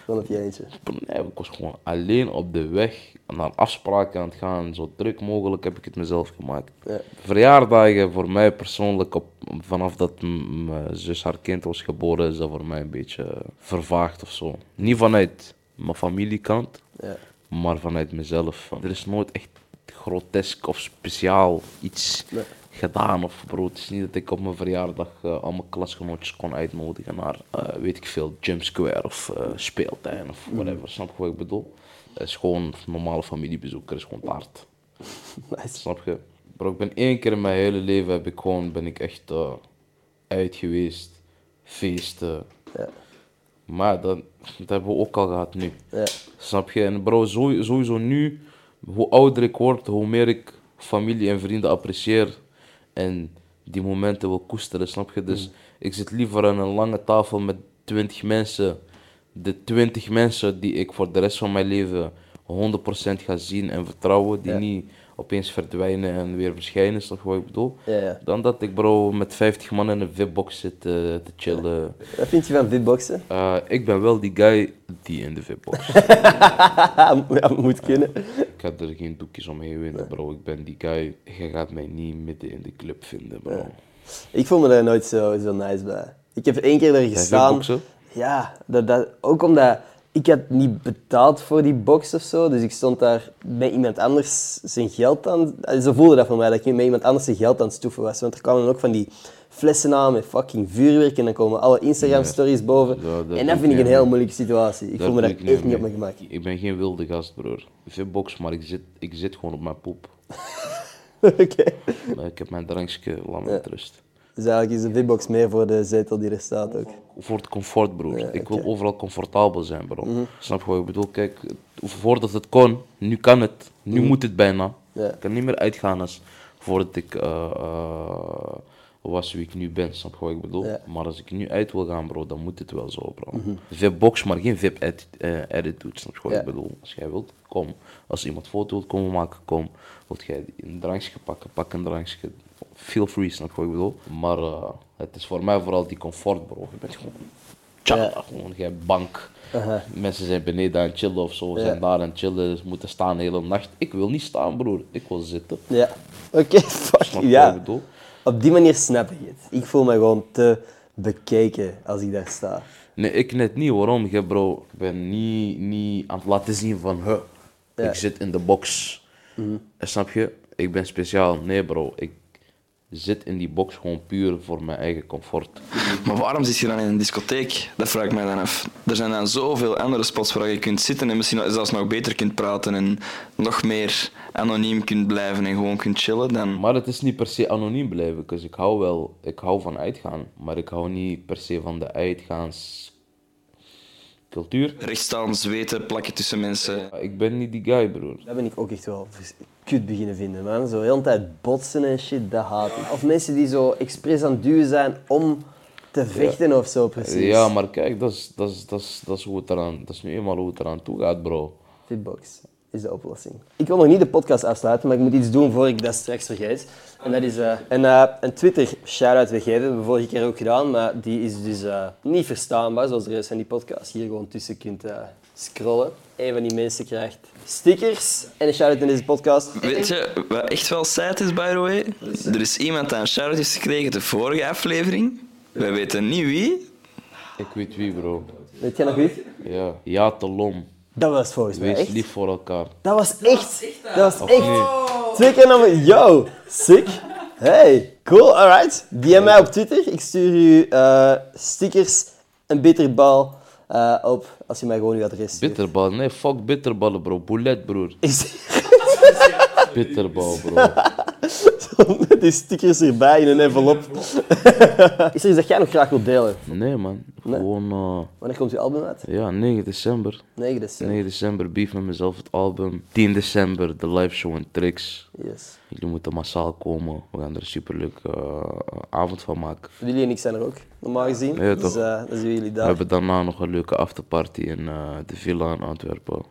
Gewoon op je eentje. Nee, ik was gewoon alleen op de weg naar afspraken aan het gaan. Zo druk mogelijk heb ik het mezelf gemaakt. Ja. Verjaardagen voor mij persoonlijk, op, vanaf dat mijn zus haar kind was geboren, is dat voor mij een beetje vervaagd of zo. Niet vanuit mijn familiekant, Ja. maar vanuit mezelf. Er is nooit echt grotesk of speciaal iets Nee. Gedaan. Of bro, het is niet dat ik op mijn verjaardag eh, al mijn klasgenootjes kon uitnodigen naar, eh, weet ik veel, Jump Square of eh, speeltuin of whatever. Snap je wat ik bedoel? Het is gewoon normale familiebezoek, er is gewoon taart. Nice. Snap je? Bro, ik ben één keer in mijn hele leven heb ik gewoon, ben ik echt uit geweest, feesten. Maar dat, dat hebben we ook al gehad nu. Snap je? En bro, sowieso nu, hoe ouder ik word, hoe meer ik familie en vrienden apprecieer. En die momenten wil koesteren, snap je? Dus ik zit liever aan een lange tafel met 20 mensen. De 20 mensen die ik voor de rest van mijn leven 100% ga zien en vertrouwen. Die Ja. niet opeens verdwijnen en weer verschijnen, snap je wat ik bedoel? Ja, ja. Dan dat ik bro met 50 man in een VIP-box zit eh, te chillen. Wat vind je van fitboxen? Eh, ik ben wel die guy die in de VIP-box ja, moet kunnen. Ik had er geen doekjes omheen winnen, bro. Ik ben die guy. Je gaat mij niet midden in de club vinden, bro. Ik voel me daar nooit zo, zo nice bij. Ik heb één keer er gestaan. Ja, dat, dat, ook omdat ik had niet betaald voor die box of zo. Dus ik stond daar met iemand anders zijn geld aan... Zo voelde dat voor mij, dat ik met iemand anders zijn geld aan het stoeven was. Want er kwamen ook van die flessen aan met fucking vuurwerk. En dan komen alle Instagram-stories boven. Ja, dat en dat ik vind ik een heel moeilijke situatie. Ik Daar voel me daar ik echt niet mee. op mijn gemak. Ik ben geen wilde gast, broer. VIP-box, maar ik zit, ik zit gewoon op mijn poep. Oké. Ik heb mijn drankje, laat me rust. Dus eigenlijk is de fitbox meer voor de zetel die er staat ook. Voor het comfort, broer. Ja, ik wil. Mhm. overal comfortabel zijn, bro. Snap je wat ik bedoel? Kijk, voordat het kon, nu kan het. Nu moet het bijna. Mhm. Ja. Ik kan niet meer uitgaan als voordat ik eh, eh, was wie ik nu ben. Snap je wat ik bedoel? Ja. Mhm. Maar als ik nu uit wil gaan, bro, dan moet het wel zo, bro. VIP-box, maar geen VIP-attitude. snap je wat ik bedoel? Als jij wilt, kom. Als iemand foto wilt komen maken, kom. Wilt jij een drankje pakken, pak een drankje. Feel free, snap je wat ik bedoel? Maar eh, het is voor mij vooral die comfort, bro. Je bent gewoon Ja. gewoon jij bank. Mensen zijn beneden aan het chillen of zo, zijn daar aan het chillen, ze moeten staan de hele nacht. Ik wil niet staan, broer. Ik wil zitten. Ja. Oké, fuck. Ja. ik bedoel? Op die manier snap ik het. Ik voel me gewoon te bekeken als ik daar sta. Nee, ik net niet. Waarom? Ik, bro, ik ben niet, niet aan het laten zien van, huh, Ja. ik zit in de box. En Snap je? Ik ben speciaal. Nee, bro. Ik zit in die box gewoon puur voor mijn eigen comfort. Maar waarom zit je dan in een discotheek? Dat vraag ik mij dan af. Er zijn dan zoveel andere spots waar je kunt zitten en misschien zelfs nog beter kunt praten en nog meer anoniem kunt blijven en gewoon kunt chillen dan... Maar het is niet per se anoniem blijven. Dus ik hou wel, ik hou van uitgaan. Maar ik hou niet per se van de uitgaanscultuur. Rechtstaan, zweten, plakken tussen mensen. Ik ben niet die guy, broer. Dat ben ik ook echt wel kut beginnen vinden, man. Zo de hele tijd botsen en shit, dat haat ik. Of mensen die zo expres aan het duwen zijn om te vechten of zo, precies. Ja, maar kijk, dat is, dat is, dat is, dat is, hoe het eraan, dat is nu eenmaal hoe het eraan toe gaat, bro. Fitbox is de oplossing. Ik wil nog niet de podcast afsluiten, maar ik moet iets doen voor ik dat straks vergeet. En dat is eh, een, eh, een Twitter shout-out weggeven. Dat hebben we vorige keer ook gedaan, maar die is dus eh, niet verstaanbaar, zoals de rest van die podcast. Hier gewoon tussen kunt scrollen. Een van die mensen krijgt stickers en een shout-out in deze podcast. Weet je wat echt wel sad is, by the way? Er is iemand aan een shout-out heeft gekregen de vorige aflevering. Wij weten niet wie. Ik weet wie, bro. Weet jij nog wie? Ja. Ja, te lom. Dat was volgens mij Wees echt. lief voor elkaar. Dat was echt. Dat was echt. Twee keer naar me. Yo, sick. Hey, cool, alright. DM mij op Twitter. Ik stuur u eh, stickers, een bitterbal eh, op als je mij gewoon uw adres stuurt. Bitterbal. Nee, fuck bitterballen, bro. Boulet, broer. Is Bitterbal, bro. met die stickers erbij in een envelop. Is er iets dat jij nog graag wilt delen? Nee, man. Gewoon, eh, Wanneer komt uw album uit? ja, 9 december. 9 december. 9 december, Beef met mezelf, het album. 10 december, de live show in Trix. Yes. Jullie moeten massaal komen. We gaan er een superleuke eh, avond van maken. Jullie en ik zijn er ook, normaal gezien. Ja, dus toch. eh, dan zien jullie We daar. hebben daarna nog een leuke afterparty in eh, de Villa in Antwerpen.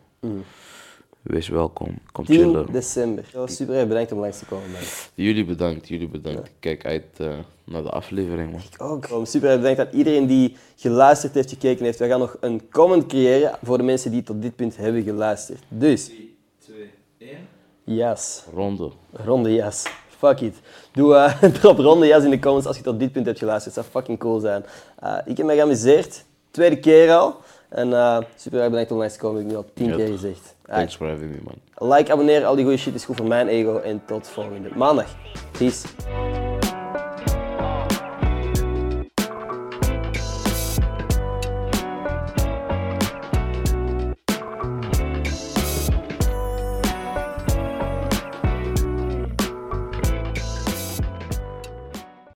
Wees welkom. Kom 10 chillen. december. Super, erg bedankt om langs te komen. man. Jullie bedankt, jullie bedankt. Ik Kijk uit eh, naar de aflevering, man. Ook. Om super erg bedankt aan iedereen die geluisterd heeft, gekeken heeft. We gaan nog een comment creëren voor de mensen die tot dit punt hebben geluisterd. Dus, 3, 2, 1. yes. Ronde. Ronde yes. Fuck it. Doe, eh, drop ronde yes in de comments als je tot dit punt hebt geluisterd. Het zou fucking cool zijn. Eh, ik heb me geamuseerd. Tweede keer al. En eh, super erg bedankt om langs te komen. Dat heb ik nu al tien Ja, keer gezegd. Thanks for having me, man. Like, abonneer, al die goede shit is goed voor mijn ego. En tot volgende maandag. Peace.